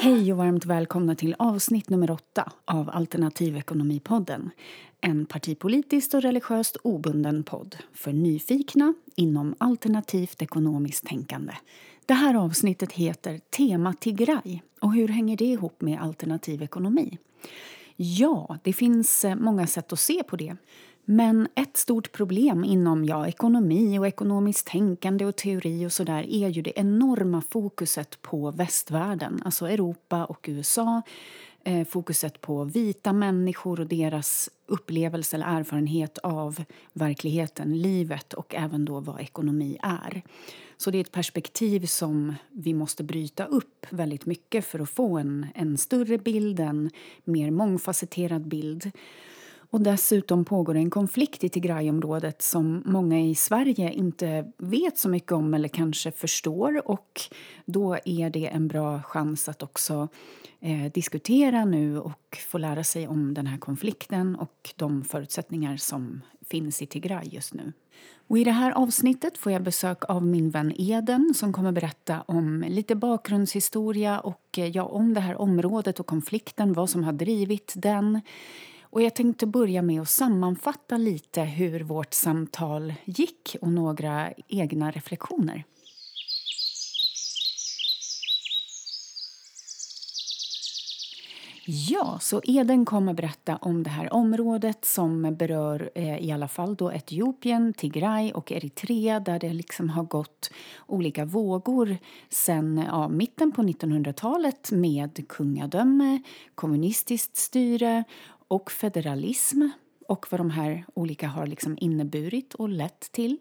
Hej och varmt välkomna till avsnitt nummer åtta av Alternativekonomipodden. En partipolitiskt och religiöst obunden podd för nyfikna inom alternativt ekonomiskt tänkande. Det här avsnittet heter Tema Tigray. Och hur hänger det ihop med alternativ ekonomi? Ja, det finns eh, många sätt att se på det. Men ett stort problem inom ja, ekonomi och ekonomiskt tänkande och teori och sådär är ju det enorma fokuset på västvärlden, alltså Europa och USA. Eh, fokuset på vita människor och deras upplevelse eller erfarenhet av verkligheten, livet och även då vad ekonomi är. Så det är ett perspektiv som vi måste bryta upp väldigt mycket för att få en, en större bild, en mer mångfacetterad bild. Och dessutom pågår en konflikt i Tigrayområdet som många i Sverige inte vet så mycket om eller kanske förstår. Och då är det en bra chans att också eh, diskutera nu och få lära sig om den här konflikten och de förutsättningar som finns i Tigray just nu. Och I det här avsnittet får jag besök av min vän Eden som kommer berätta om lite bakgrundshistoria och eh, ja, om det här området och konflikten, vad som har drivit den. Och jag tänkte börja med att sammanfatta lite hur vårt samtal gick och några egna reflektioner. Ja, så Eden kommer berätta om det här området som berör eh, i alla fall då Etiopien, Tigray och Eritrea där det liksom har gått olika vågor sen ja, mitten på 1900-talet med kungadöme, kommunistiskt styre och federalism och vad de här olika har liksom inneburit och lett till.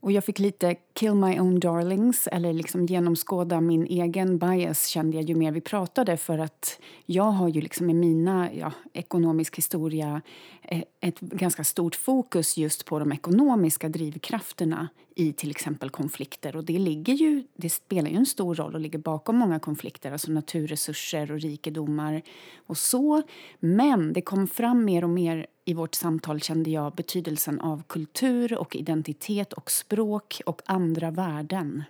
Och jag fick lite kill my own darlings, eller liksom genomskåda min egen bias kände jag ju mer vi pratade för att jag har ju liksom i mina ja, ekonomisk historia Eh, ett ganska stort fokus just på de ekonomiska drivkrafterna i till exempel konflikter och det ligger ju, det spelar ju en stor roll och ligger bakom många konflikter, alltså naturresurser och rikedomar och så. Men det kom fram mer och mer i vårt samtal kände jag betydelsen av kultur och identitet och språk och andra värden.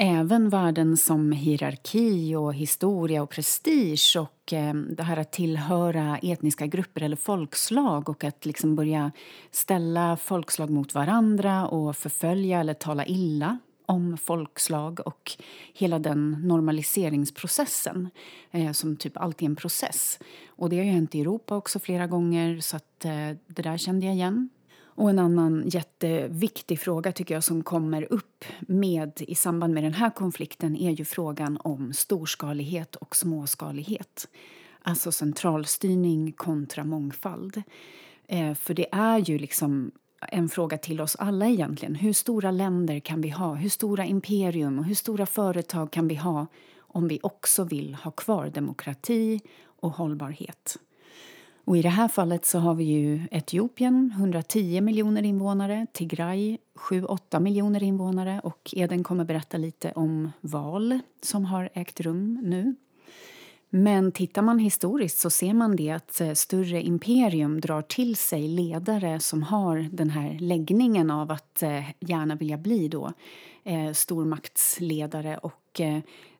Även värden som hierarki och historia och prestige och eh, det här att tillhöra etniska grupper eller folkslag och att liksom börja ställa folkslag mot varandra och förfölja eller tala illa om folkslag och hela den normaliseringsprocessen eh, som typ alltid är en process. Och det har ju hänt i Europa också flera gånger så att eh, det där kände jag igen. Och en annan jätteviktig fråga tycker jag som kommer upp med i samband med den här konflikten är ju frågan om storskalighet och småskalighet. Alltså centralstyrning kontra mångfald. Eh, för det är ju liksom en fråga till oss alla egentligen. Hur stora länder kan vi ha? Hur stora imperium och hur stora företag kan vi ha om vi också vill ha kvar demokrati och hållbarhet? Och I det här fallet så har vi ju Etiopien, 110 miljoner invånare, Tigray, 7-8 miljoner invånare och Eden kommer berätta lite om val som har ägt rum nu. Men tittar man historiskt så ser man det att eh, större imperium drar till sig ledare som har den här läggningen av att eh, gärna vilja bli då eh, stormaktsledare och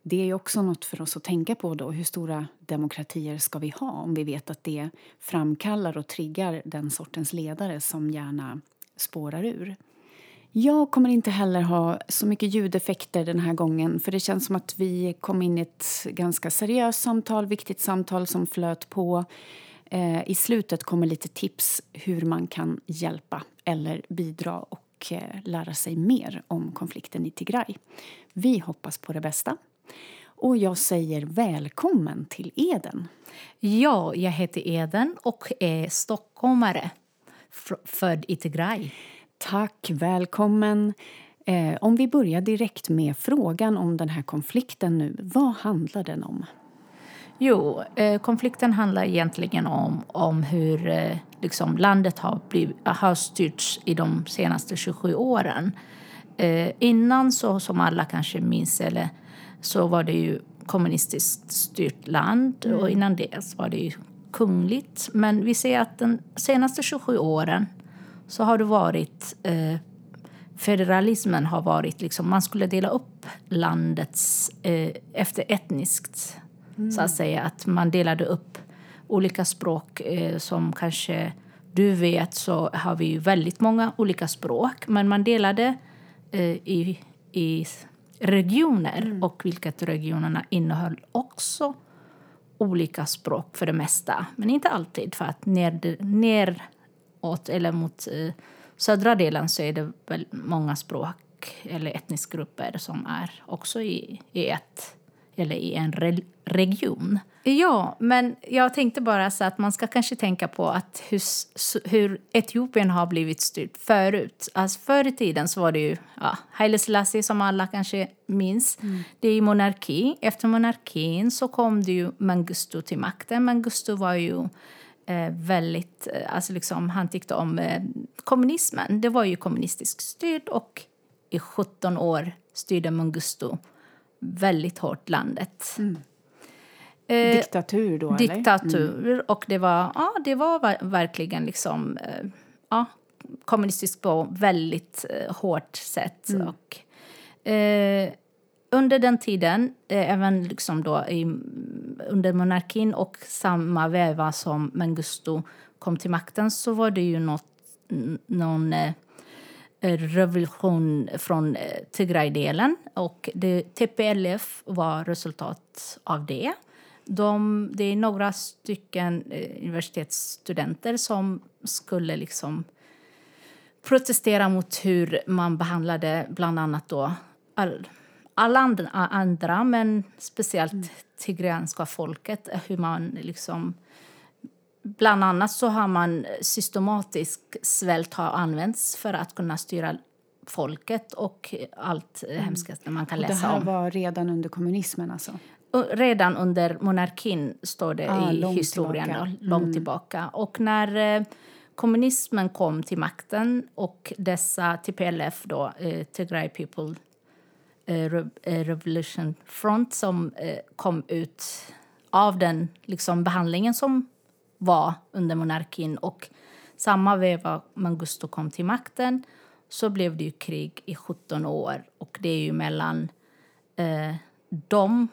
det är också något för oss att tänka på. då. Hur stora demokratier ska vi ha om vi vet att det framkallar och triggar den sortens ledare som gärna spårar ur? Jag kommer inte heller ha så mycket ljudeffekter den här gången för det känns som att vi kom in i ett ganska seriöst samtal, viktigt samtal som flöt på. Eh, I slutet kommer lite tips hur man kan hjälpa eller bidra och eh, lära sig mer om konflikten i Tigray. Vi hoppas på det bästa. Och jag säger välkommen till Eden. Ja, jag heter Eden och är stockholmare, född i Tigray. Tack, välkommen. Eh, om vi börjar direkt med frågan om den här konflikten nu. Vad handlar den om? Jo, eh, konflikten handlar egentligen om, om hur eh, liksom, landet har, blivit, har styrts i de senaste 27 åren. Eh, innan, så, som alla kanske minns, eller, så var det ju kommunistiskt styrt land mm. och innan det var det ju kungligt. Men vi ser att de senaste 27 åren så har det varit eh, federalismen har varit liksom, man skulle dela upp landets eh, efter etniskt, mm. så att säga. Att man delade upp olika språk eh, som kanske du vet så har vi väldigt många olika språk, men man delade eh, i, i regioner mm. och vilket regionerna innehöll också olika språk för det mesta, men inte alltid. För att ner, neråt eller mot eh, södra delen så är det väl många språk eller etniska grupper som är också i, i ett eller i en re, region. Ja, men jag tänkte bara så att man ska kanske tänka på att hur, hur Etiopien har blivit styrt förut. Alltså förr i tiden så var det ju ja, Haile Selassie som alla kanske minns. Mm. Det är monarki. Efter monarkin så kom det ju Mengistu till makten. Mengistu var ju eh, väldigt, eh, alltså liksom, han tyckte om eh, kommunismen. Det var ju kommunistiskt styrd och i 17 år styrde Mengistu väldigt hårt landet. Mm. Eh, diktatur då? Diktatur. Mm. Och det var, ja, det var verkligen liksom, eh, ja, kommunistiskt på väldigt eh, hårt sätt. Mm. Och, eh, under den tiden, eh, även liksom då i, under monarkin och samma veva som Mengistu kom till makten så var det ju något, någon revolution från eh, Tigray-delen. Och det, TPLF var resultat av det. De, det är några stycken eh, universitetsstudenter som skulle liksom protestera mot hur man behandlade bland annat då all, alla andra, andra men speciellt mm. tigreanska folket. Hur man liksom Bland annat så har man systematisk svält har använts för att kunna styra folket och allt mm. hemskaste man kan läsa om. Det här var redan under kommunismen alltså? Redan under monarkin står det ah, i historien, tillbaka. långt mm. tillbaka. Och när eh, kommunismen kom till makten och dessa TPLF, då, eh, Tigray People eh, eh, Revolution Front, som kom ut av den liksom, behandlingen som var under monarkin och samma veva Mangusto kom till makten så blev det ju krig i 17 år och det är ju mellan eh, dem,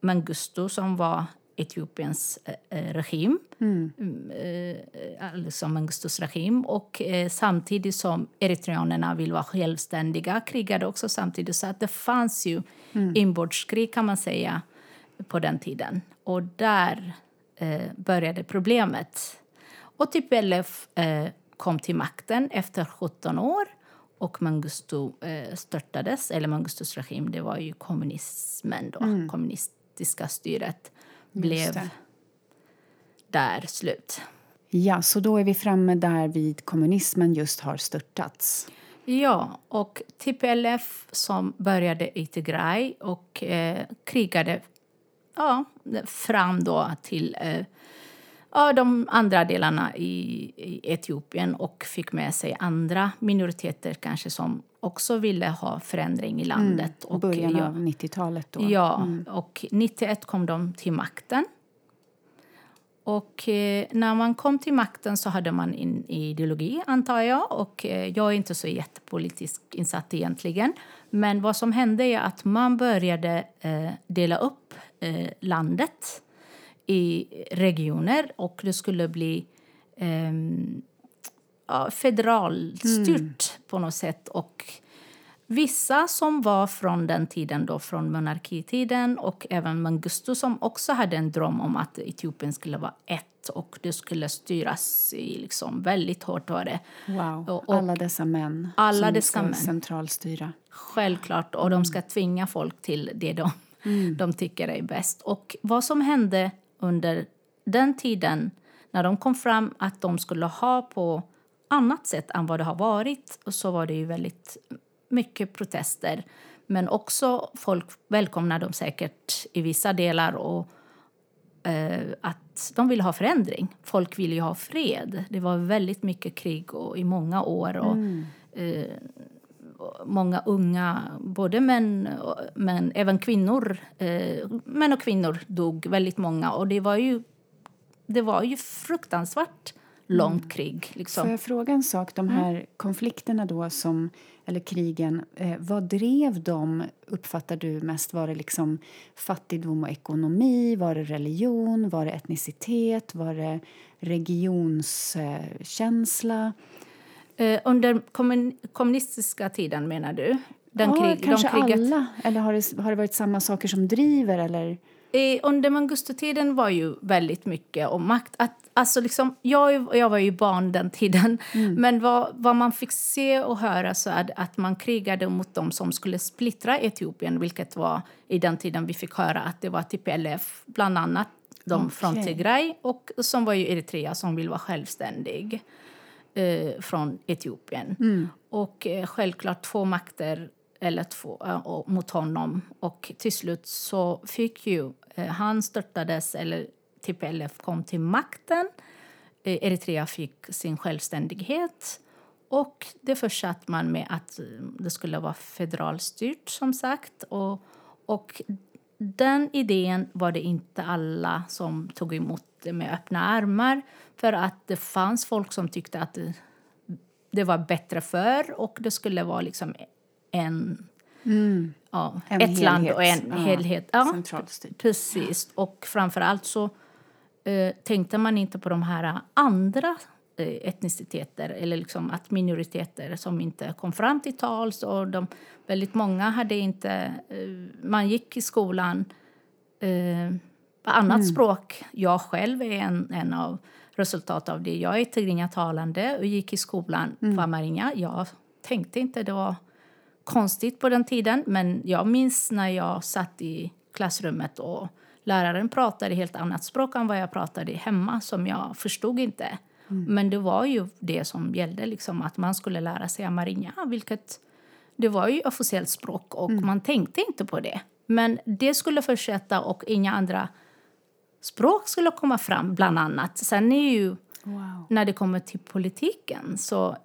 Mangusto som var Etiopiens eh, eh regim, mm. mm eh, alltså Mengustus regim och eh, samtidigt som eritreanerna vill vara självständiga krigade också samtidigt så att det fanns ju mm. inbördeskrig kan man säga på den tiden och där eh, började problemet. Och TPLF eh, kom till makten efter 17 år och Mengistu eh, störtades, eller Mengistus regim, det var ju kommunismen då, mm. kommunistiska styret blev där slut. Ja, så då är vi framme där vid kommunismen just har störtats. Ja, och TPLF som började i Tigray och eh, krigade ja, fram då till eh, ja, de andra delarna i, i, Etiopien och fick med sig andra minoriteter kanske som också ville ha förändring i landet. Mm, början och, av 90-talet då? Ja, mm. och 91 kom de till makten. Och eh, när man kom till makten så hade man en ideologi, antar jag. Och eh, jag är inte så jättepolitiskt insatt egentligen. Men vad som hände är att man började eh, dela upp eh, landet i regioner och det skulle bli eh, federalstyrt mm. på något sätt. Och vissa som var från den tiden, då, från monarkitiden och även Mengistu som också hade en dröm om att Etiopien skulle vara ett och det skulle styras i liksom väldigt hårt. Var det. Wow, och, alla dessa män alla som dessa ska män. centralstyra. Självklart, och de ska tvinga folk till det de mm. de tycker är bäst. Och vad som hände under den tiden när de kom fram att de skulle ha på annat sätt än vad det har varit så var det ju väldigt mycket protester. Men också folk välkomnade dem säkert i vissa delar och eh, att de ville ha förändring. Folk ville ju ha fred. Det var väldigt mycket krig och, i många år. Och, mm. eh, många unga, både män men även kvinnor, eh, män och kvinnor dog väldigt många och det var ju, det var ju fruktansvärt långt krig. Liksom. Får jag fråga en sak? De här mm. konflikterna då som, eller krigen, eh, vad drev dem, uppfattar du mest? Var det liksom fattigdom och ekonomi? Var det religion? Var det etnicitet? Var det regionskänsla? Eh, under kommunistiska tiden menar du? Den ja, krig, kanske de alla. Eller har det, har det varit samma saker som driver? Eller? Eh, under Mangustotiden var ju väldigt mycket om makt. Att, alltså liksom, jag, jag var ju barn den tiden, mm. men vad, vad man fick se och höra så är att man krigade mot dem som skulle splittra Etiopien, vilket var i den tiden vi fick höra att det var TPLF, bland annat de okay. från Tigray och som var ju Eritrea som vill vara självständig eh, från Etiopien. Mm. Och eh, självklart två makter eller två, äh, mot honom. Och till slut så fick ju äh, han störtades, eller TPLF kom till makten. Äh, Eritrea fick sin självständighet. Och det fortsatte man med att det skulle vara federalstyrt, som sagt. Och, och den idén var det inte alla som tog emot med öppna armar. För att det fanns folk som tyckte att det, var bättre för och det skulle vara liksom en, mm. ja, en ett helhet. land och en ja, helhet. Ja, precis. Och framför allt så eh, tänkte man inte på de här andra eh, etniciteter eller liksom att minoriteter som inte kom fram till tals. Och de, väldigt många hade inte... Eh, man gick i skolan eh, på annat mm. språk. Jag själv är en, en av resultat av det. Jag är tigrinja-talande och gick i skolan mm. på amarinja. Jag tänkte inte det var konstigt på den tiden, men jag minns när jag satt i klassrummet och läraren pratade helt annat språk än vad jag pratade hemma som jag förstod inte. Mm. Men det var ju det som gällde, liksom, att man skulle lära sig amarinja, vilket det var ju officiellt språk och mm. man tänkte inte på det. Men det skulle fortsätta och inga andra språk skulle komma fram, bland annat. Sen är ju, wow. när det kommer till politiken så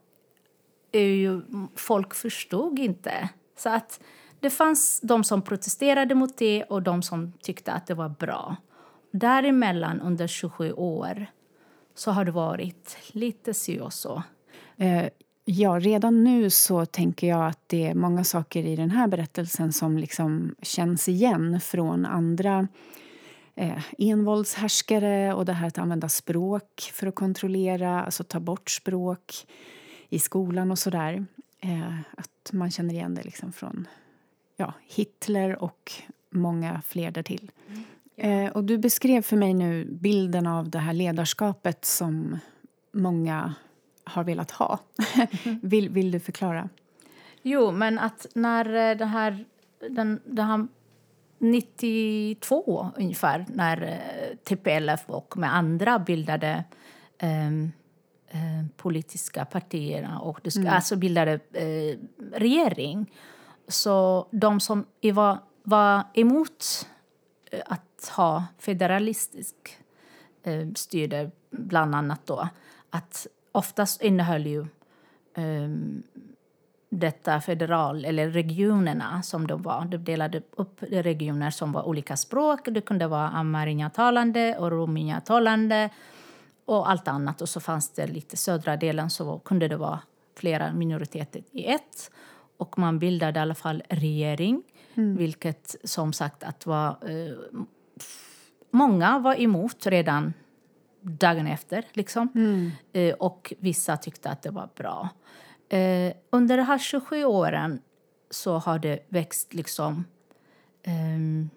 är ju, folk förstod inte. Så att det fanns de som protesterade mot det och de som tyckte att det var bra. Däremellan, under 27 år, så har det varit lite si och så. Eh, ja, redan nu så tänker jag att det är många saker i den här berättelsen som liksom känns igen från andra eh, envåldshärskare och det här att använda språk för att kontrollera, alltså ta bort språk i skolan och sådär. Eh, att man känner igen det liksom från ja, Hitler och många fler därtill. Mm. Eh, och du beskrev för mig nu bilden av det här ledarskapet som många har velat ha. Mm. vill, vill du förklara? Jo, men att när eh, det här, den, det här 92 ungefär, när eh, TPLF och med andra bildade um, politiska partierna och det, mm. alltså bildade eh, regering. Så de som var, var emot att ha federalistisk eh, styre, bland annat då, att oftast innehöll ju eh, detta federal, eller regionerna som de var. De delade upp regioner som var olika språk. Det kunde vara amarinja-talande och rominja-talande och allt annat. Och så fanns det lite södra delen så kunde det vara flera minoriteter i ett. Och man bildade i alla fall regering, mm. vilket som sagt att var... Eh, många var emot redan dagen efter, liksom. Mm. Eh, och vissa tyckte att det var bra. Eh, under de här 27 åren så har det växt liksom... Eh,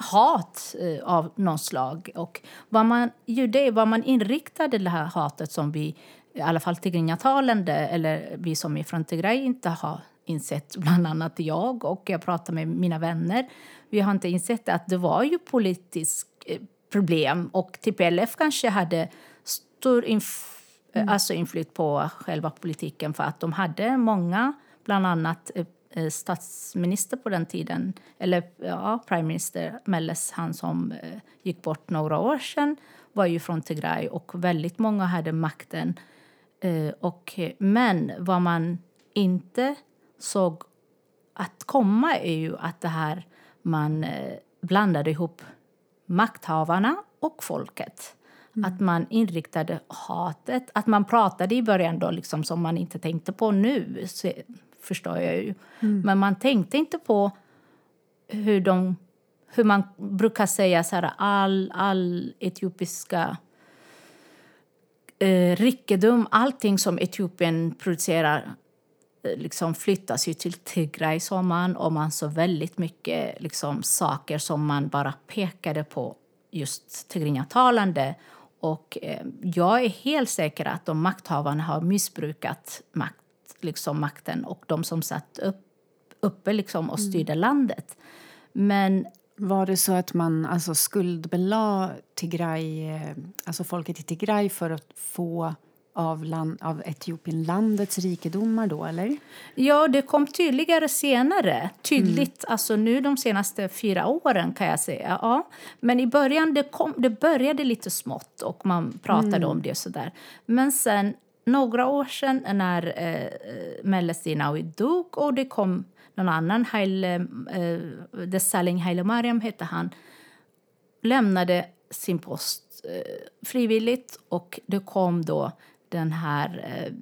hat eh, av någon slag. Och vad man gjorde, vad man inriktade det här hatet som vi, i alla fall tigrinjatalande, eller vi som är från Tigray inte har insett, bland annat jag och jag pratar med mina vänner. Vi har inte insett att det var ju politiskt eh, problem och TPLF kanske hade stor inf mm. Eh, alltså inflytt på själva politiken för att de hade många, bland annat eh, eh, statsminister på den tiden, eller ja, prime minister Melles, han som gick bort några år sedan, var ju från Tigray och väldigt många hade makten. Och, men vad man inte såg att komma är ju att det här man blandade ihop makthavarna och folket. Mm. Att man inriktade hatet. Att man pratade i början då liksom som man inte tänkte på nu, så, förstår jag ju. Mm. Men man tänkte inte på hur de hur man brukar säga så här, all, all etiopiska eh, rikedom, allting som Etiopien producerar eh, liksom flyttas ju till Tigray, sa man. Och man såg väldigt mycket liksom, saker som man bara pekade på just tigrinjatalande. Och eh, jag är helt säker att de makthavarna har missbrukat makt, liksom makten och de som satt upp, uppe liksom och styrde mm. landet. Men var det så att man alltså skuldbelade Tigray, eh, alltså folket i Tigray för att få av, land, av Etiopien landets rikedomar då, eller? Ja, det kom tydligare senare. Tydligt, mm. alltså nu de senaste fyra åren kan jag säga. Ja. Men i början, det, kom, det började lite smått och man pratade mm. om det sådär. Men sen några år sedan när eh, Meles Zenawi dog och det kom någon annan, Haile, eh, Desalegn Haile Mariam hette han, lämnade sin post eh, frivilligt och det kom då den här eh,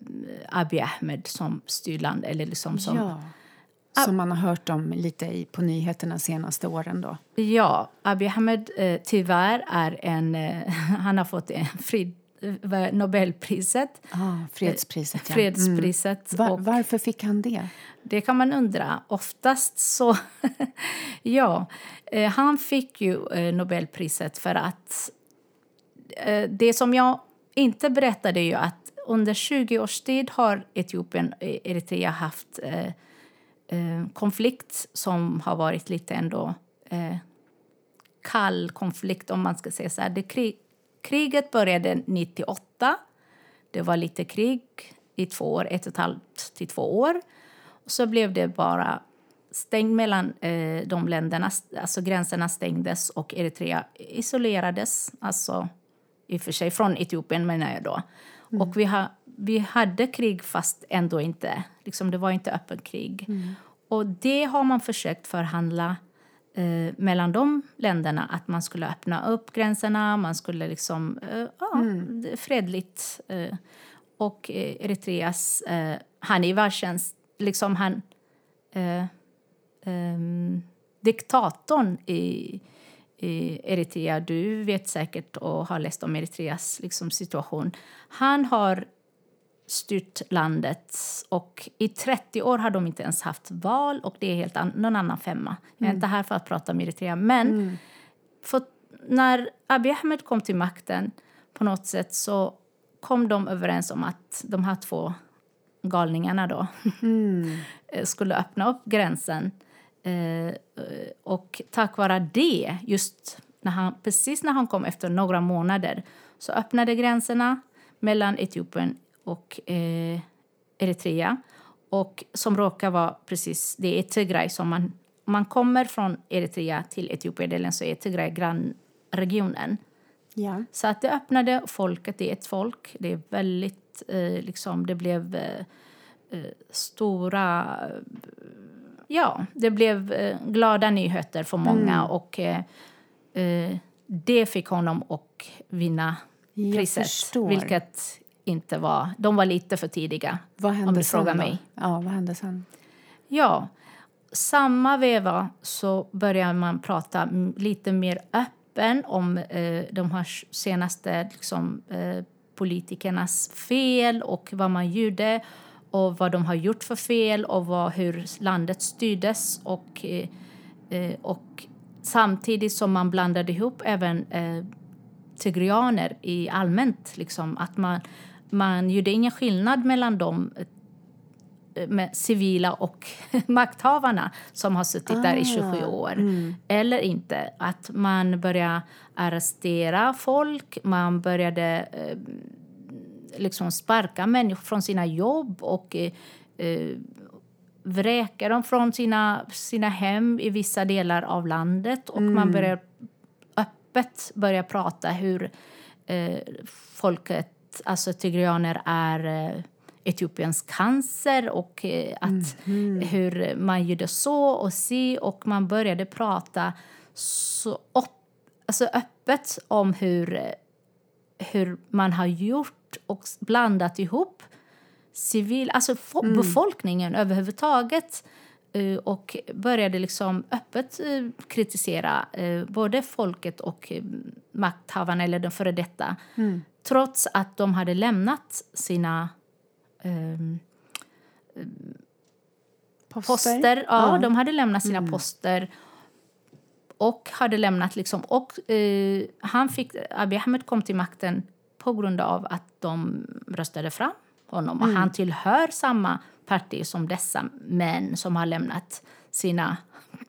Abiy Ahmed som styrland. Eller liksom som, ja, som man har hört om lite i, på nyheterna senaste åren. Då. Ja, Abiy Ahmed eh, tyvärr är en... Eh, han har fått en frid, Nobelpriset. Ah, fredspriset, ja. fredspriset. Mm. Var, varför fick han det? Det kan man undra. Oftast så... ja, eh, han fick ju eh, Nobelpriset för att... Eh, det som jag inte berättade ju att under 20 års tid har Etiopien och Eritrea haft eh, eh, konflikt som har varit lite ändå kall konflikt, om man ska säga så här. Det krig, kriget började 98. Det var lite krig i två år, ett och ett halvt till två år. Så blev det bara stängt mellan eh, de länderna. Alltså gränserna stängdes och Eritrea isolerades. Alltså i och för sig från Etiopien menar jag då. Mm. Och vi, ha, vi hade krig fast ändå inte. Liksom, det var inte öppen krig. Mm. Och det har man försökt förhandla eh, mellan de länderna. Att man skulle öppna upp gränserna, man skulle liksom, eh, ja, mm. fredligt. Eh, och Eritreas eh, Haniva känns liksom han... Eh, eh, diktatorn i, i Eritrea, du vet säkert och har läst om Eritreas liksom, situation. Han har styrt landet och i 30 år har de inte ens haft val och det är helt an någon annan femma. Jag är mm. inte här för att prata om Eritrea, men mm. för när Abiy Ahmed kom till makten på något sätt så kom de överens om att de här två galningarna då mm. skulle öppna upp gränsen. Eh, och tack vare det, just när han, precis när han kom efter några månader så öppnade gränserna mellan Etiopien och eh, Eritrea. Och som råkar vara precis, det är Tigray som man, om man kommer från Eritrea till Etiopien så är Tigray grannregionen. Ja. Så att det öppnade folket, det är ett folk, det är väldigt eh, liksom, det blev eh, eh stora... Ja, det blev eh, glada nyheter för många mm. och eh, eh, det fick honom att vinna priset. Vilket inte var... De var lite för tidiga, vad hände om du frågar mig. Ja, vad hände sen? Ja, samma veva så började man prata lite mer öppen om eh, de här senaste liksom, eh, politikernas fel och vad man gjorde och vad de har gjort för fel och vad, hur landet styrdes. Och, eh, och samtidigt som man blandade ihop även eh, tigrianer i allmänt. Liksom, att man, man gjorde ingen skillnad mellan dem eh, med civila och makthavarna som har suttit ah, där i 27 ah, år. Mm. Eller inte. Att man började arrestera folk, man började eh, liksom sparka människor från sina jobb och eh, eh, vräka dem från sina, sina hem i vissa delar av landet. Och mm. man börjar öppet börja prata hur eh, folket, alltså tigrianer, är eh, Etiopiens cancer och eh, att mm. hur man gjorde så och si och man började prata så upp, alltså öppet om hur hur man har gjort och blandat ihop civil, alltså mm. befolkningen överhuvudtaget eh, och började liksom öppet eh, kritisera eh, både folket och makthavarna, eller de före detta mm. trots att de hade lämnat sina um, poster. poster. Ja, ja, de hade lämnat sina mm. poster och hade lämnat liksom, och eh, han fick, Abiy Ahmed kom till makten på grund av att de röstade fram honom. Mm. Och han tillhör samma parti som dessa män som har lämnat sina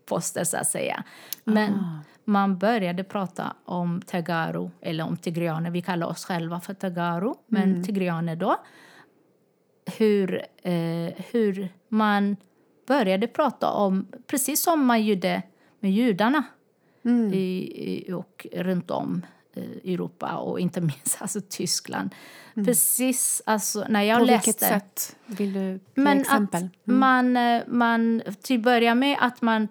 poster, så att säga. Men ah. man började prata om Tagaro, eller om tigrianer. Vi kallar oss själva för Tagaro, men mm. tigrianer då. Hur, eh, hur man började prata om, precis som man gjorde med judarna mm. i, och runt om Europa och inte minst alltså Tyskland. Mm. Precis, alltså, när jag På läste... vilket sätt? Vill du men exempel? Att mm. man, eh, man, till att börja med att man,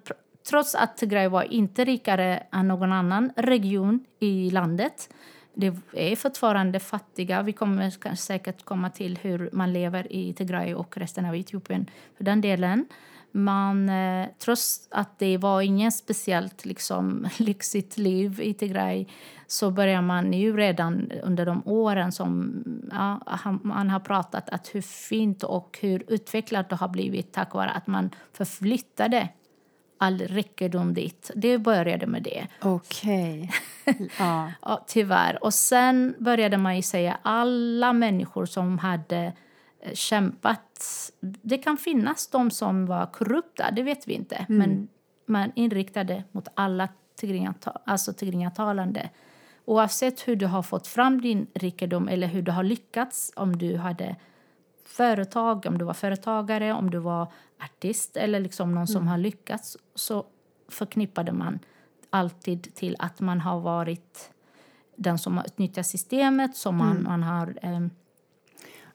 trots att Tigray var inte rikare än någon annan region i landet, det är fortfarande fattiga. Vi kommer säkert komma till hur man lever i Tigray och resten av Etiopien för den delen. Man, eh, trots att det var ingen speciellt liksom, lyxigt liv i Tigray så börjar man ju redan under de åren som ja, man har pratat att hur fint och hur utvecklat det har blivit tack vare att man förflyttade all rikedom dit. Det började med det. Okej. Okay. ja. ja, tyvärr. Och sen började man ju säga alla människor som hade kämpat. Det kan finnas de som var korrupta, det vet vi inte. Mm. Men man inriktade mot alla tigringatalande. Alltså Oavsett hur du har fått fram din rikedom eller hur du har lyckats, om du hade företag, om du var företagare, om du var artist eller liksom någon mm. som har lyckats så förknippade man alltid till att man har varit den som har utnyttjat systemet, som man, mm. man har... Eh,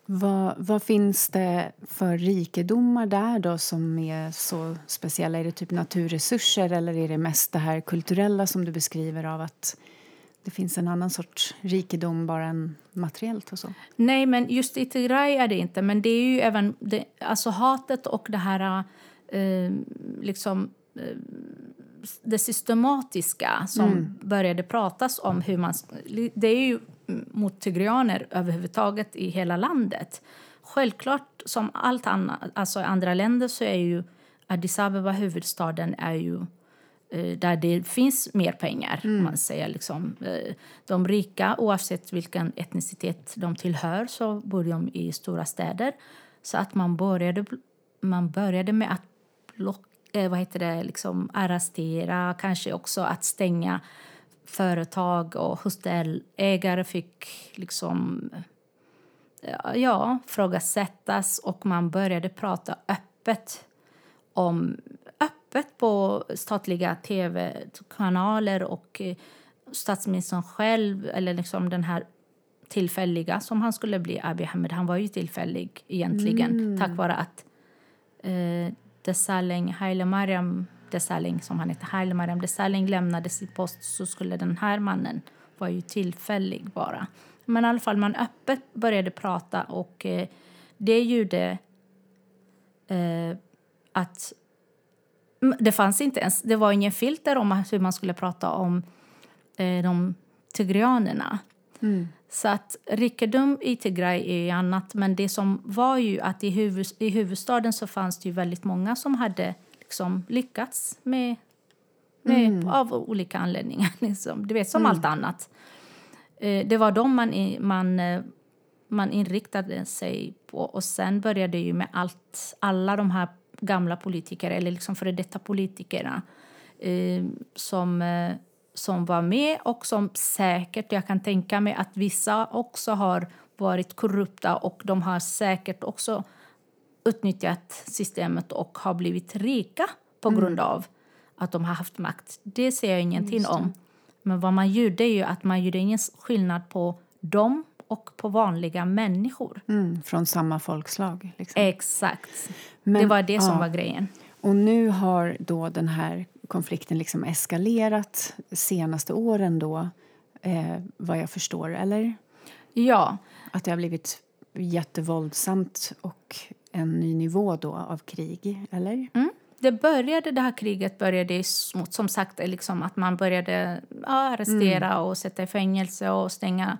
vad, vad, finns det för rikedomar där då som är så speciella? Är det typ naturresurser eller är det mest det här kulturella som du beskriver av att det finns en annan sorts rikedom bara än materiellt och så? Nej, men just i Tigray är det inte. Men det är ju även det, alltså hatet och det här eh, liksom eh, det systematiska som mm. började pratas om hur man... Det är ju mot tigrianer överhuvudtaget i hela landet. Självklart, som allt annat, alltså andra länder så är ju Addis Abeba, huvudstaden, är ju Eh, där det finns mer pengar. Mm. Man säger liksom, eh, de rika, oavsett vilken etnicitet de tillhör, så bor de i stora städer. Så att man började, man började med att block, eh, vad heter det, liksom arrestera, kanske också att stänga företag och hotellägare fick liksom ja, frågasättas och man började prata öppet om öppet på statliga tv-kanaler och eh, statsministern själv, eller liksom den här tillfälliga som han skulle bli, Abiy Ahmed, han var ju tillfällig egentligen mm. tack vare att eh, Desalegn, Haile Mariam Desalegn, som han heter, Haile Mariam Desalegn lämnade sin post så skulle den här mannen vara ju tillfällig bara. Men i alla fall, man öppet började prata och eh, det gjorde eh, att det fanns inte ens, det var ingen filter om hur man skulle prata om eh, de tigrianerna. Mm. Så att rikedom i Tigray är annat, men det som var ju att i, huvud, i huvudstaden så fanns det ju väldigt många som hade liksom lyckats med, med mm. av olika anledningar. Liksom. Du vet, som mm. allt annat. Eh, det var de man, man, eh, man inriktade sig på. Och sen började ju med allt, alla de här gamla politiker eller liksom före detta politikerna eh, som, som var med och som säkert, jag kan tänka mig att vissa också har varit korrupta och de har säkert också utnyttjat systemet och har blivit rika på mm. grund av att de har haft makt. Det ser jag ingenting om. Men vad man gjorde är ju att man gjorde ingen skillnad på dem och på vanliga människor. Mm, från samma folkslag? Liksom. Exakt. Men, det var det som ja. var grejen. Och nu har då den här konflikten liksom eskalerat senaste åren då, eh, vad jag förstår, eller? Ja. Att det har blivit jättevåldsamt och en ny nivå då av krig, eller? Mm. Det började, det här kriget började som sagt liksom att man började ja, arrestera mm. och sätta i fängelse och stänga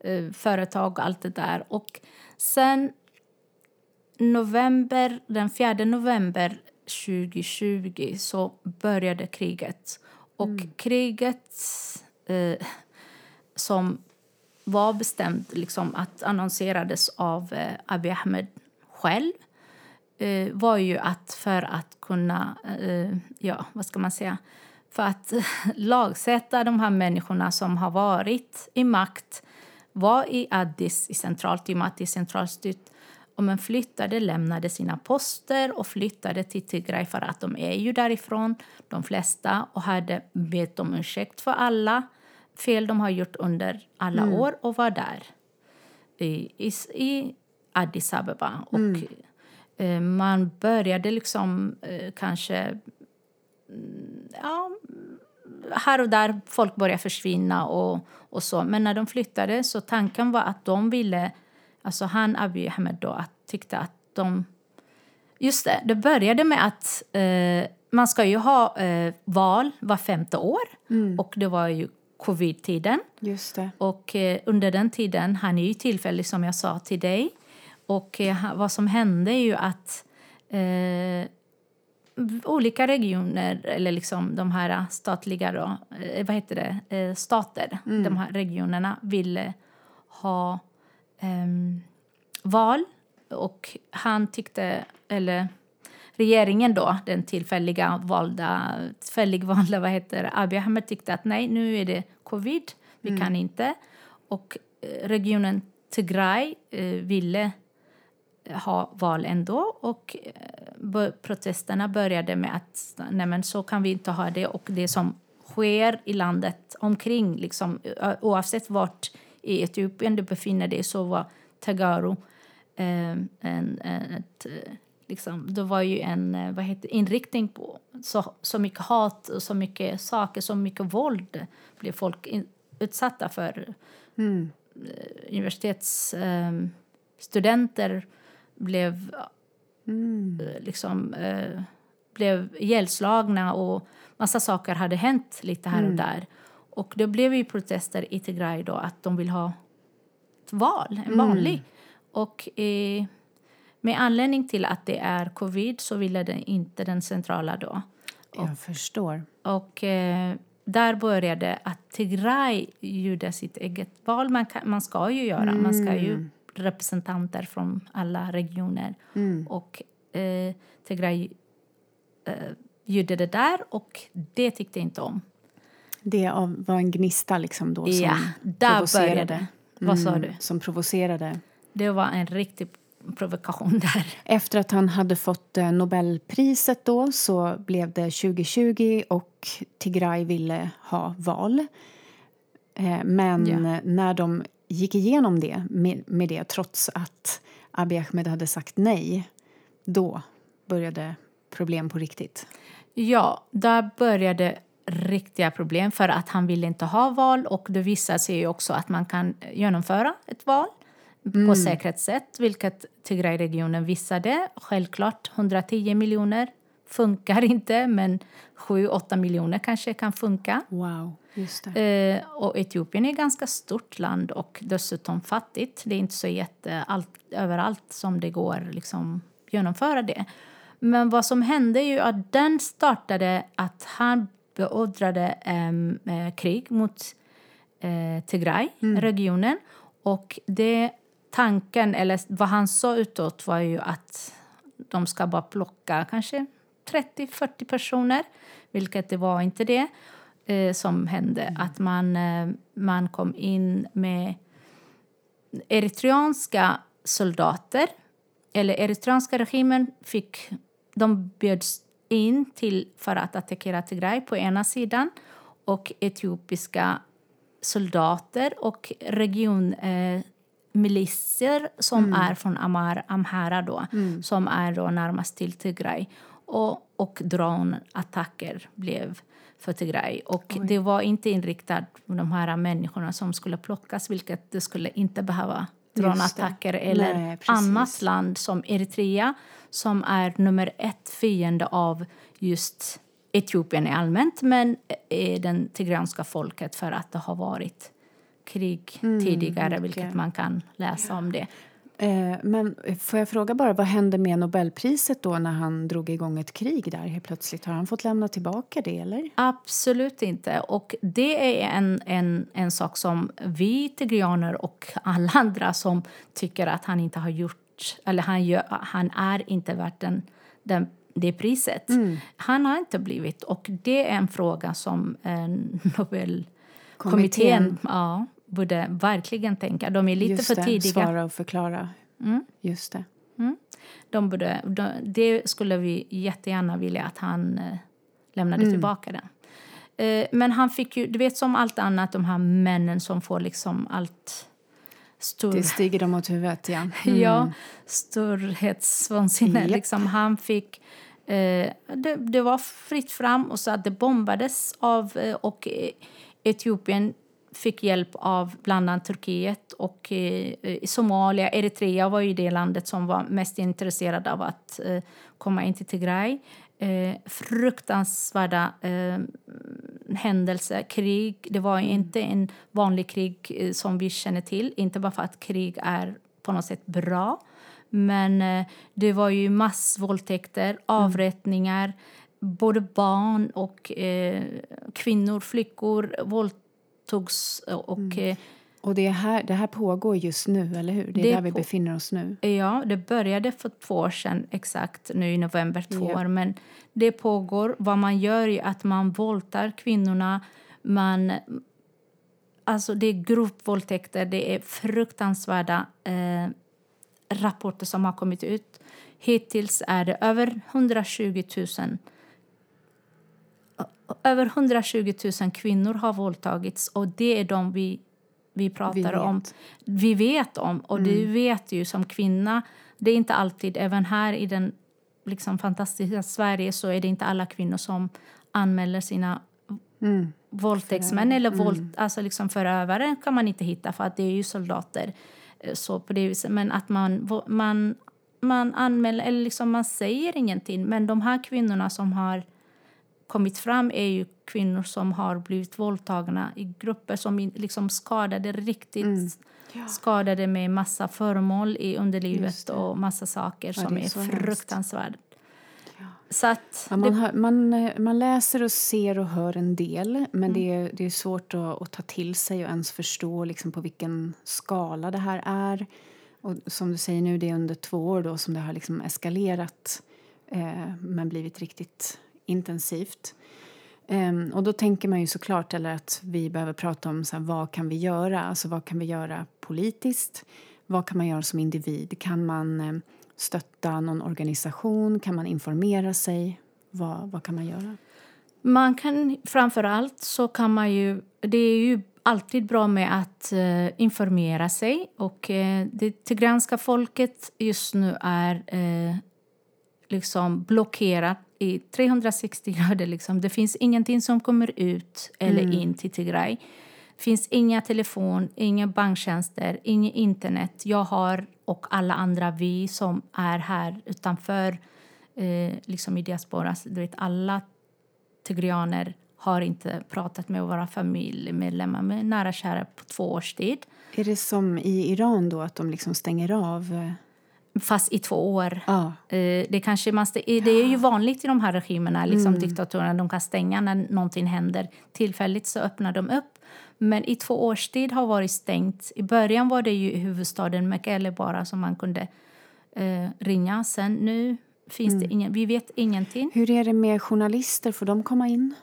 eh, företag och allt det där. Och sen november, den 4 november 2020 så började kriget. Och mm. kriget eh, som var bestämt liksom, att annonserades av eh, Abiy Ahmed själv eh, var ju att för att kunna, eh, ja, vad ska man säga, för att lagsätta de här människorna som har varit i makt, var i Addis, i centralt, i och med att det är centralstyrt, och men flyttade, lämnade sina poster och flyttade till Tigray för att de är ju därifrån, de flesta, och hade bett om ursäkt för alla fel de har gjort under alla mm. år och var där i, i, i Addis Abeba. Och mm. eh, man började liksom eh, kanske... Mm, ja, här och där folk började försvinna och, och så. Men när de flyttade så tanken var att de ville... Alltså han, Abiy Ahmed, då, att, tyckte att de... Just det, det började med att eh, man ska ju ha eh, val var femte år. Mm. Och det var ju covid-tiden. Och eh, under den tiden, han är ju tillfällig som jag sa till dig. Och eh, vad som hände är ju att eh, olika regioner, eller liksom de här statliga då, eh, vad heter det, eh, stater, mm. de här regionerna ville ha ehm, val. Och han tyckte, eller regeringen då, den tillfälliga valda, tillfällig valda vad heter Abiy Ahmed tyckte att nej, nu är det covid, vi mm. kan inte. Och eh, regionen Tigray eh, ville ha val ändå och eh, protesterna började med att nej så kan vi inte ha det och det som sker i landet omkring, liksom, oavsett vart i Etiopien du befinner dig så var Tagaru eh, en, en, ett Liksom, det var ju en eh, vad heter, inriktning på så, så mycket hat och så mycket saker, så mycket våld blev folk in, utsatta för. Mm. Eh, universitetsstudenter eh, blev mm. eh, liksom eh, blev ihjälslagna och massa saker hade hänt lite här och mm. där. Och det blev ju protester i Tigray då att de vill ha ett val, en vanlig. Mm. Och eh, med anledning till att det är covid så ville den inte den centrala då. Och, Jag förstår. Och eh, där började att Tigray gjorde sitt eget val. Man, kan, man ska ju göra. Mm. Man ska ju mm. Representanter från alla regioner. Mm. Och eh, Tigray eh, gjorde det där och det tyckte inte om. Det var en gnista liksom då som ja, där provocerade? Började. Vad sa mm, du? Som provocerade? Det var en riktig provokation där. Efter att han hade fått eh, Nobelpriset då så blev det 2020 och Tigray ville ha val. Eh, men ja. när de gick igenom det med, det trots att Abiy Ahmed hade sagt nej, då började problem på riktigt. Ja, där började riktiga problem för att han ville inte ha val och det visade sig också att man kan genomföra ett val mm. på säkert sätt, vilket Tigray-regionen visade. Självklart 110 miljoner funkar inte, men 7-8 miljoner kanske kan funka. Wow, eh, och Etiopien är ett ganska stort land och dessutom fattigt. Det är inte så jätte allt, överallt som det går liksom genomföra det. Men vad som hände är ju att den startade att han beordrade eh, krig mot eh, Tigray, mm. regionen. Och det tanken, eller vad han sa utåt var ju att de ska bara plocka kanske 30-40 personer, vilket det var inte det eh, som hände. Mm. Att man, eh, man kom in med eritreanska soldater, eller eritreanska regimen fick, de bjöds in till för att attackera Tigray på ena sidan och etiopiska soldater och region eh, som mm. är från Amar, Amhara då, mm. som är då närmast till Tigray. Och, och dronattacker blev för Tigray. Och det var inte inriktat på de här människorna som skulle plockas, vilket det skulle inte behöva. Dronattacker eller Nej, annat land som Eritrea som är nummer ett fiende av just Etiopien i allmänt men den tigranska folket för att det har varit krig Mm, tidigare, vilket man kan läsa om det. Eh, men får jag fråga bara, vad hände med Nobelpriset då när han drog igång ett krig där helt plötsligt? Har han fått lämna tillbaka det eller? Absolut inte. Och det är en, en, en sak som vi tigrianer och alla andra som tycker att han inte har gjort, eller han, gör, han är inte värt den, den, det priset. Mm. Han har inte blivit, och det är en fråga som eh, Nobelkommittén Kommittén. ja, borde verkligen tänka. De är lite Just för det, tidiga. svara och förklara. Mm. Just det. De borde, de, det skulle vi jättegärna vilja att han eh, lämnade Mm. tillbaka den. Eh, men han fick ju, du vet som allt annat, de här männen som får liksom allt stor, Det stiger dem åt huvudet, ja. Mm. ja, storhetsvansinne. Japp. Liksom, han fick, eh, det, det var fritt fram och så att det bombades av eh, och eh, Etiopien fick hjälp av bland annat Turkiet och eh, Somalia, Eritrea var ju det landet som var mest intresserad av att eh, komma in till Tigray. Eh, fruktansvärda händelser, krig. Det var inte en vanlig krig som vi känner till. Inte bara för att krig är på något sätt bra. Men det var ju massvåldtäkter, avrättningar. Både barn och eh, kvinnor, flickor våldtogs. Och, eh, Och det, är här, det här pågår just nu, eller hur? Det är Det där vi befinner oss nu. Ja, det började för två år sedan, exakt nu i november två Ja. år. Men det pågår. Vad man gör är att man våldtar kvinnorna. Man, alltså det är gruppvåldtäkter, det är fruktansvärda eh, rapporter som har kommit ut. Hittills är det över 120 000 över 120 000 kvinnor har våldtagits och det är de vi, vi pratar vet. om. Vi vet om, och du vet ju som kvinna, det är inte alltid, även här i den liksom fantastiska Sverige så är det inte alla kvinnor som anmäler sina Mm. våldtäktsmän eller våld, alltså liksom förövare kan man inte hitta för att det är ju soldater. Eh, Så på det viset. Men att man, man, man anmäler, eller liksom man säger ingenting. Men de här kvinnorna som har kommit fram är ju kvinnor som har blivit våldtagna i grupper som in- liksom skadade riktigt skadade med massa föremål i underlivet det. och massa saker Ja, som det är är, fruktansvärda. Så att Ja, man, hör, man, eh, man läser och ser och hör en del men det, Mm. är, det är svårt att, att ta till sig och ens förstå liksom, på vilken skala det här är. Och som du säger nu, det är under två år då som det har liksom eskalerat eh, men blivit riktigt intensivt. Um, och då tänker man ju såklart eller att vi behöver prata om så här, vad kan vi göra? Alltså vad kan vi göra politiskt? Vad kan man göra som individ? Kan man um, stötta någon organisation? Kan man informera sig? Vad, vad kan man göra? Man kan framför allt så kan man ju, det är ju alltid bra med att uh, informera sig och uh, det tigranska folket just nu är uh, liksom blockerat i 360 grader. Liksom. Det finns ingenting som kommer ut eller in till Tigray. Det finns inga telefon, inga banktjänster, inget internet. Jag har och alla andra vi som är här utanför eh, liksom i diaspora, du vet alla tigrianer har inte pratat med våra familjemedlemmar, med nära kära på två års tid. Är det som i Iran då, att de liksom stänger av? Eh, Fast i två år. Ja, Eh, Det, kanske man stä- det är ju vanligt i de här regimerna, liksom diktatorerna. De kan stänga när någonting händer. Tillfälligt så öppnar de upp. Men i två års tid har varit stängt. I början var det ju huvudstaden Mekelle bara som man kunde eh, ringa. Sen nu finns det ingen, vi vet ingenting. Hur är det med journalister? Får de komma in?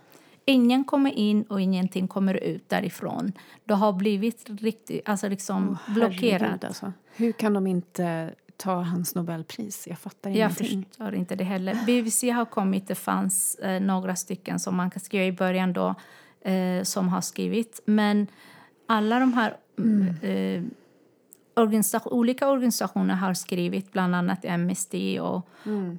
Ingen kommer in och ingenting kommer ut därifrån. Det har blivit riktigt, alltså liksom Åh, blockerat. Alltså. Hur kan de inte ta hans Nobelpris? Jag fattar Jag ingenting. förstår inte det heller. BBC har kommit, det fanns eh, några stycken som man kan skriva i början då eh, som har skrivit. Men alla de här eh, organisation, olika organisationer har skrivit, bland annat Amnesty. Och,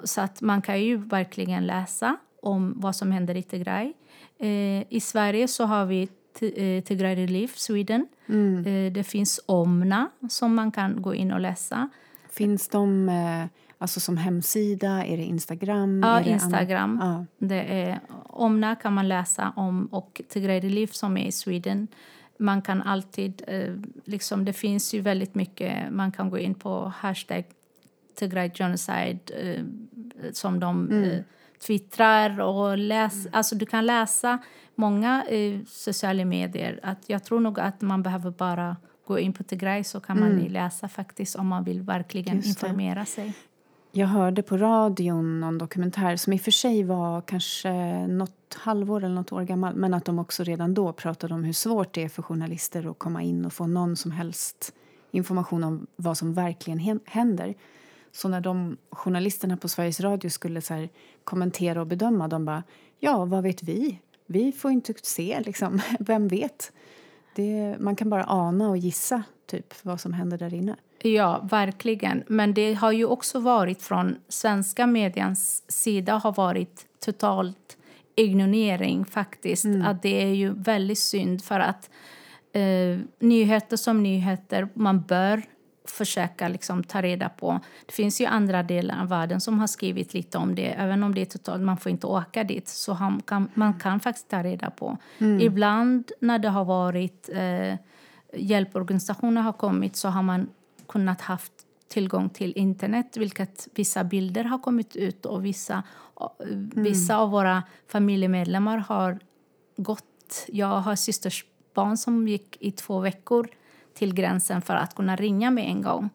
Så att man kan ju verkligen läsa om vad som händer i Tigray. Eh, I Sverige så har vi eh, Tigray Relief Sweden. Mm. Eh, det finns Omna som man kan gå in och läsa. Finns de eh, alltså som hemsida? Är det Instagram? Ja, är det Instagram. Ja. Det är, Omna kan man läsa om och Tigray Relief som är i Sweden. Man kan alltid, eh, liksom, det finns ju väldigt mycket, man kan gå in på hashtag Tigray Genocide eh, som de eh, twittrar och läs, alltså du kan läsa många eh, sociala medier. Att jag tror nog att man behöver bara gå in på Tigray så kan man läsa faktiskt om man vill verkligen informera sig. Jag hörde på radion någon dokumentär som i och för sig var kanske något halvår eller något år gammal men att de också redan då pratade om hur svårt det är för journalister att komma in och få någon som helst information om vad som verkligen hän- händer. Så när de journalisterna på Sveriges Radio skulle så kommentera och bedöma, de bara ja, vad vet vi? Vi får inte se, liksom. Vem vet? Det, man kan bara ana och gissa typ vad som händer där inne. Ja, verkligen. Men det har ju också varit från svenska medians sida har varit totalt ignorering faktiskt. Att det är ju väldigt synd för att eh, nyheter som nyheter, man bör försöka liksom ta reda på. Det finns ju andra delar av världen som har skrivit lite om det. Även om det är totalt, man får inte åka dit. Så han kan, man kan faktiskt ta reda på. Ibland när det har varit eh, hjälporganisationer har kommit så har man kunnat haft tillgång till internet, vilket vissa bilder har kommit ut och vissa, vissa av våra familjemedlemmar har gått. Jag har systers barn som gick i två veckor till gränsen för att kunna ringa med en gång.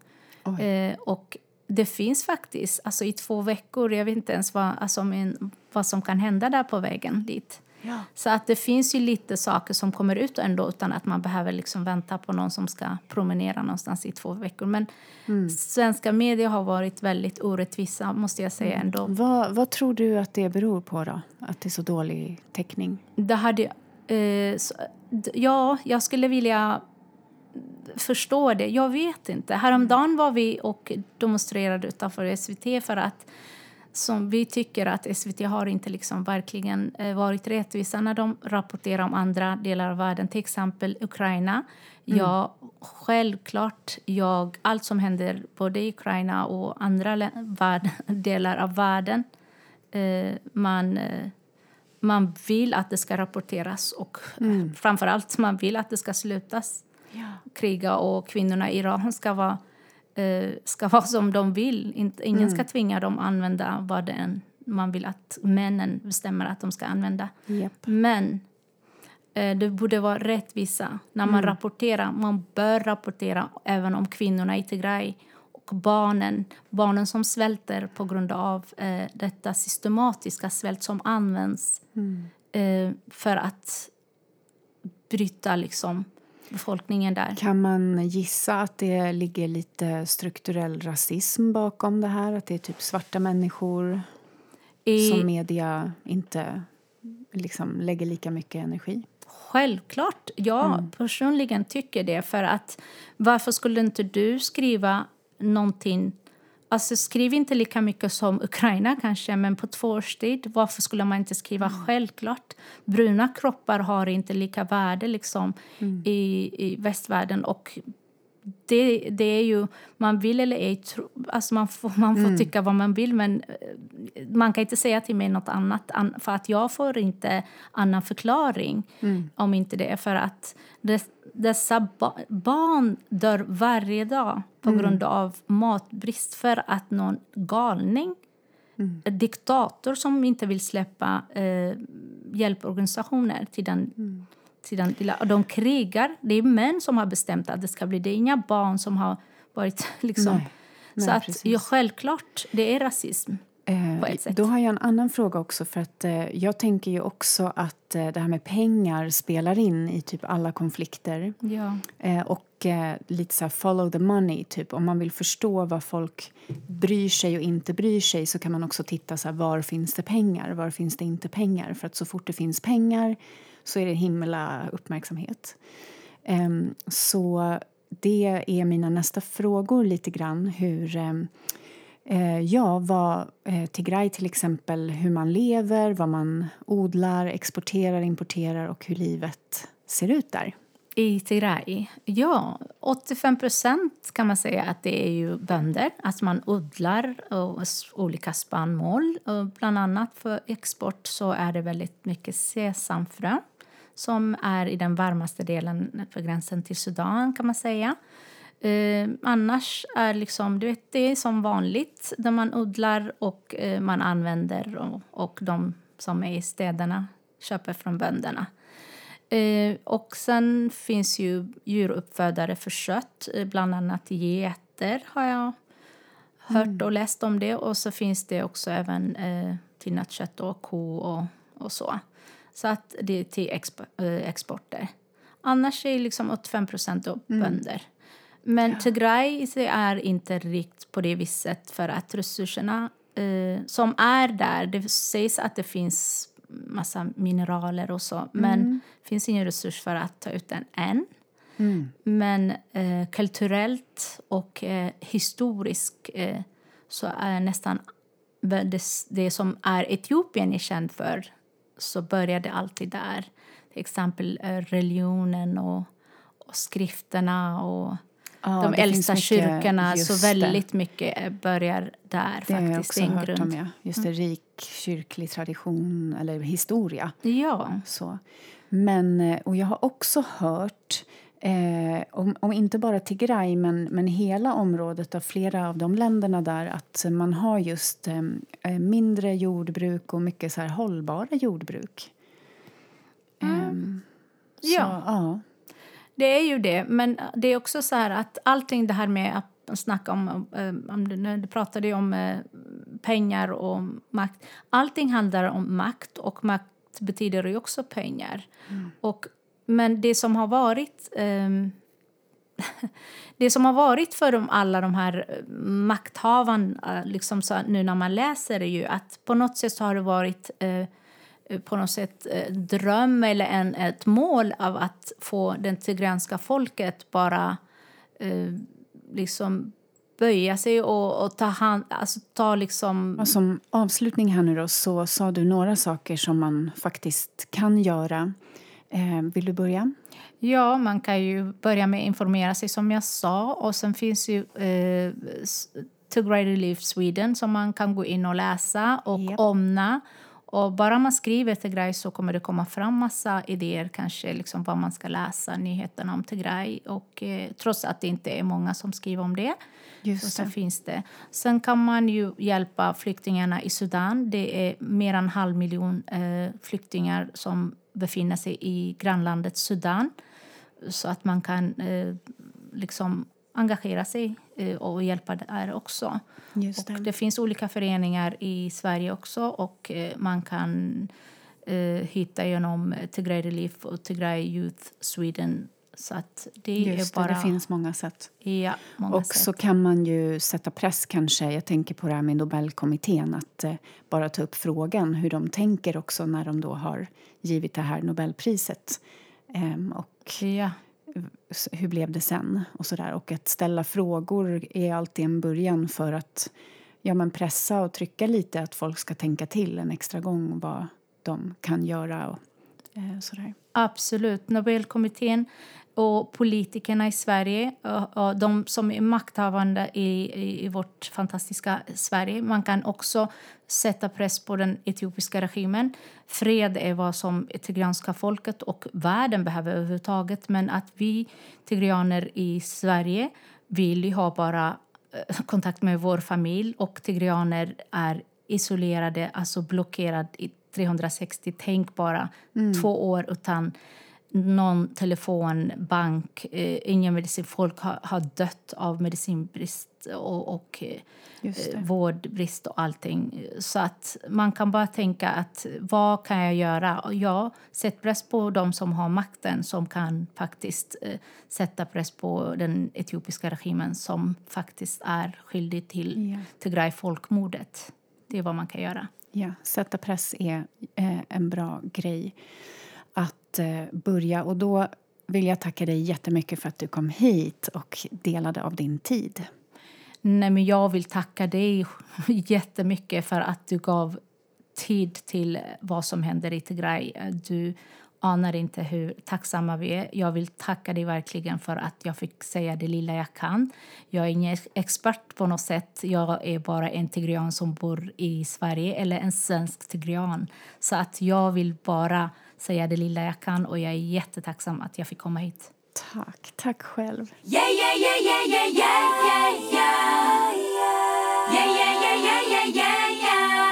Eh, och det finns faktiskt, alltså i två veckor, jag vet inte ens vad, alltså, men, vad som kan hända där på vägen dit. Ja. Så att det finns ju lite saker som kommer ut ändå utan att man behöver liksom vänta på någon som ska promenera någonstans i två veckor. Men svenska medier har varit väldigt orättvisa måste jag säga ändå. Vad, vad tror du att det beror på då? Att det är så dålig täckning? Det hade, eh, så, ja, jag skulle vilja förstå det. Jag vet inte. Häromdagen var vi och demonstrerade utanför SVT för att som vi tycker att SVT har inte liksom verkligen eh, varit rättvisa när de rapporterar om andra delar av världen, till exempel Ukraina. Ja, självklart, jag, allt som händer både i Ukraina och andra värld, delar av världen, eh, man, eh, man vill att det ska rapporteras och framför allt man vill att det ska slutas kriga och kvinnorna i Iran ska vara, eh, ska vara som de vill. Ingen ska tvinga dem att använda vad det än man vill att männen bestämmer att de ska använda. Japp. Men eh, det borde vara rättvisa när man rapporterar. Man bör rapportera även om kvinnorna i Tigray och barnen, barnen som svälter på grund av eh, detta systematiska svält som används eh, för att bryta liksom, befolkningen där. Kan man gissa att det ligger lite strukturell rasism bakom det här? Att det är typ svarta människor I, som media inte liksom lägger lika mycket energi? Självklart. Jag personligen tycker det. För att Varför skulle inte du skriva någonting... Alltså skriv inte lika mycket som Ukraina kanske, men på två års tid. Varför skulle man inte skriva självklart? Bruna kroppar har inte lika värde liksom, i, i västvärlden. Och det, det är ju, man vill eller ej, tro, alltså man får, man får tycka vad man vill men eh, man kan inte säga till mig något annat an- för att jag får inte annan förklaring om inte det är för att des, dessa ba, barn dör varje dag på grund av matbrist för att någon galning en diktator som inte vill släppa eh, hjälporganisationer till den, till Och de krigar. Det är män som har bestämt att det ska bli det. är inga barn som har varit... liksom... Nej. Nej, så att, precis. ja, självklart, det är rasism. Eh. Då har jag en annan fråga också. för att eh, Jag tänker ju också att eh, det här med pengar spelar in i typ alla konflikter. Ja. Eh, och eh, lite så här follow the money. Typ. Om man vill förstå vad folk bryr sig och inte bryr sig så kan man också titta så här, var finns det pengar, var finns det inte pengar. För att så fort det finns pengar så är det himla uppmärksamhet. Ehm, så det är mina nästa frågor lite grann. Hur, ehm, eh, ja, vad eh, Tigray till exempel, hur man lever, vad man odlar, exporterar, importerar och hur livet ser ut där. I Tigray? Ja, 85 procent kan man säga att det är ju bönder. Att man odlar olika spannmål. Bland annat för export så är det väldigt mycket sesamfrö som är i den varmaste delen på gränsen till Sudan kan man säga. Eh, annars är liksom, du vet, det är som vanligt där man odlar och eh, man använder och, och de som är i städerna köper från bönderna. Eh, och sen finns ju djuruppfödare för kött, eh, bland annat getter har jag hört mm. och läst om det. Och så finns det också även eh, till nötkött och ko och, och så. Så att det är till expo, eh, exporter. Annars är liksom 85 procent mm. bönder. Men ja. Tigray är inte rikt på det viset för att resurserna eh, som är där, det sägs att det finns massa mineraler och så, men mm. det finns ingen resurs för att ta ut den än. Mm. Men eh, kulturellt och eh, historiskt eh, så är nästan det, det som är Etiopien är känt för så började alltid där. Till exempel eh, religionen och, och skrifterna och Ja, de äldsta kyrkorna, så väldigt det. mycket börjar där. Det faktiskt. har jag också hört grund. om, ja. Just det, mm. rik kyrklig tradition eller historia. Ja. Så. Men, eh, och jag har också hört Eh, om, om, inte bara Tigray, men, men hela området av flera av de länderna där att man har just eh, eh mindre jordbruk och mycket så här hållbara jordbruk. Mm. Eh, så, ja. Det är ju det, men det är också så här att allting det här med att snacka om, eh, om du, du pratade om eh, pengar och makt. Allting handlar om makt och makt betyder ju också pengar. Mm. Och, men det som har varit um, det som har varit för dem, alla de här makthavarna, liksom så nu när man läser, är ju att på något sätt har det varit eh, på något sätt eh, dröm eller en, ett mål av att få det tigranska folket bara eh, liksom böja sig och, och ta hand... Alltså ta liksom... Och som avslutning här nu då, så sa du några saker som man faktiskt kan göra. Eh, vill du börja? Ja, man kan ju börja med att informera sig som jag sa. Och sen finns ju eh, Tigray Relief Sweden som man kan gå in och läsa och yep. omna och bara man skriver Tigray så kommer det komma fram massa idéer, kanske liksom vad man ska läsa, nyheterna om Tigray. Och, eh, trots att det inte är många som skriver om det. Just så, finns det. Sen kan man ju hjälpa flyktingarna i Sudan. Det är mer än en halv miljon eh, flyktingar som befinner sig i grannlandet Sudan. Så att man kan eh, liksom engagera sig eh, och hjälpa där också. Just det. Och det finns olika föreningar i Sverige också och eh, man kan eh, hitta genom Tigray Relief och Tigray Youth Sweden så att det Just är bara... det, finns många sätt. Ja, många och sätt. så kan man ju sätta press kanske. Jag tänker på det här med Nobelkommittén. Att eh, bara ta upp frågan hur de tänker också när de då har givit det här Nobelpriset. Ehm, och ja hur blev det sen? Och, så där. och att ställa frågor är alltid en början för att ja, men pressa och trycka lite att folk ska tänka till en extra gång vad de kan göra. Och, eh, sådär. Absolut. Nobelkommittén och politikerna i Sverige, och de som är makthavande i, i, vårt fantastiska Sverige. Man kan också sätta press på den etiopiska regimen. Fred är vad som tigranska folket och världen behöver överhuvudtaget. Men att vi tigrianer i Sverige vill ha bara eh, kontakt med vår familj och tigrianer är isolerade, alltså blockerade i 360, tänk bara, mm. två år utan någon telefon, bank, eh, ingen medicin. Folk har, har dött av medicinbrist och, och eh, vårdbrist och allting. Så att man kan bara tänka att vad kan jag göra? Ja, sätt press på de som har makten som kan faktiskt eh, sätta press på den etiopiska regimen som faktiskt är skyldig till ja. Tigray-folkmordet. Det är vad man kan göra. Ja, sätta press är eh, en bra grej att eh, börja. Och då vill jag tacka dig jättemycket för att du kom hit och delade av din tid. Nej, men jag vill tacka dig jättemycket för att du gav tid till vad som händer i Tigray. Du anar inte hur tacksamma vi är. Jag vill tacka dig verkligen för att jag fick säga det lilla jag kan. Jag är ingen expert på något sätt. Jag är bara en tigrian som bor i Sverige, eller en svensk tigrian. Så att jag vill bara säga det lilla jag kan och jag är jättetacksam att jag fick komma hit. Tack, tack själv. Yeah, yeah, yeah, yeah, yeah, yeah, yeah, yeah, yeah, yeah, yeah, yeah, yeah, yeah.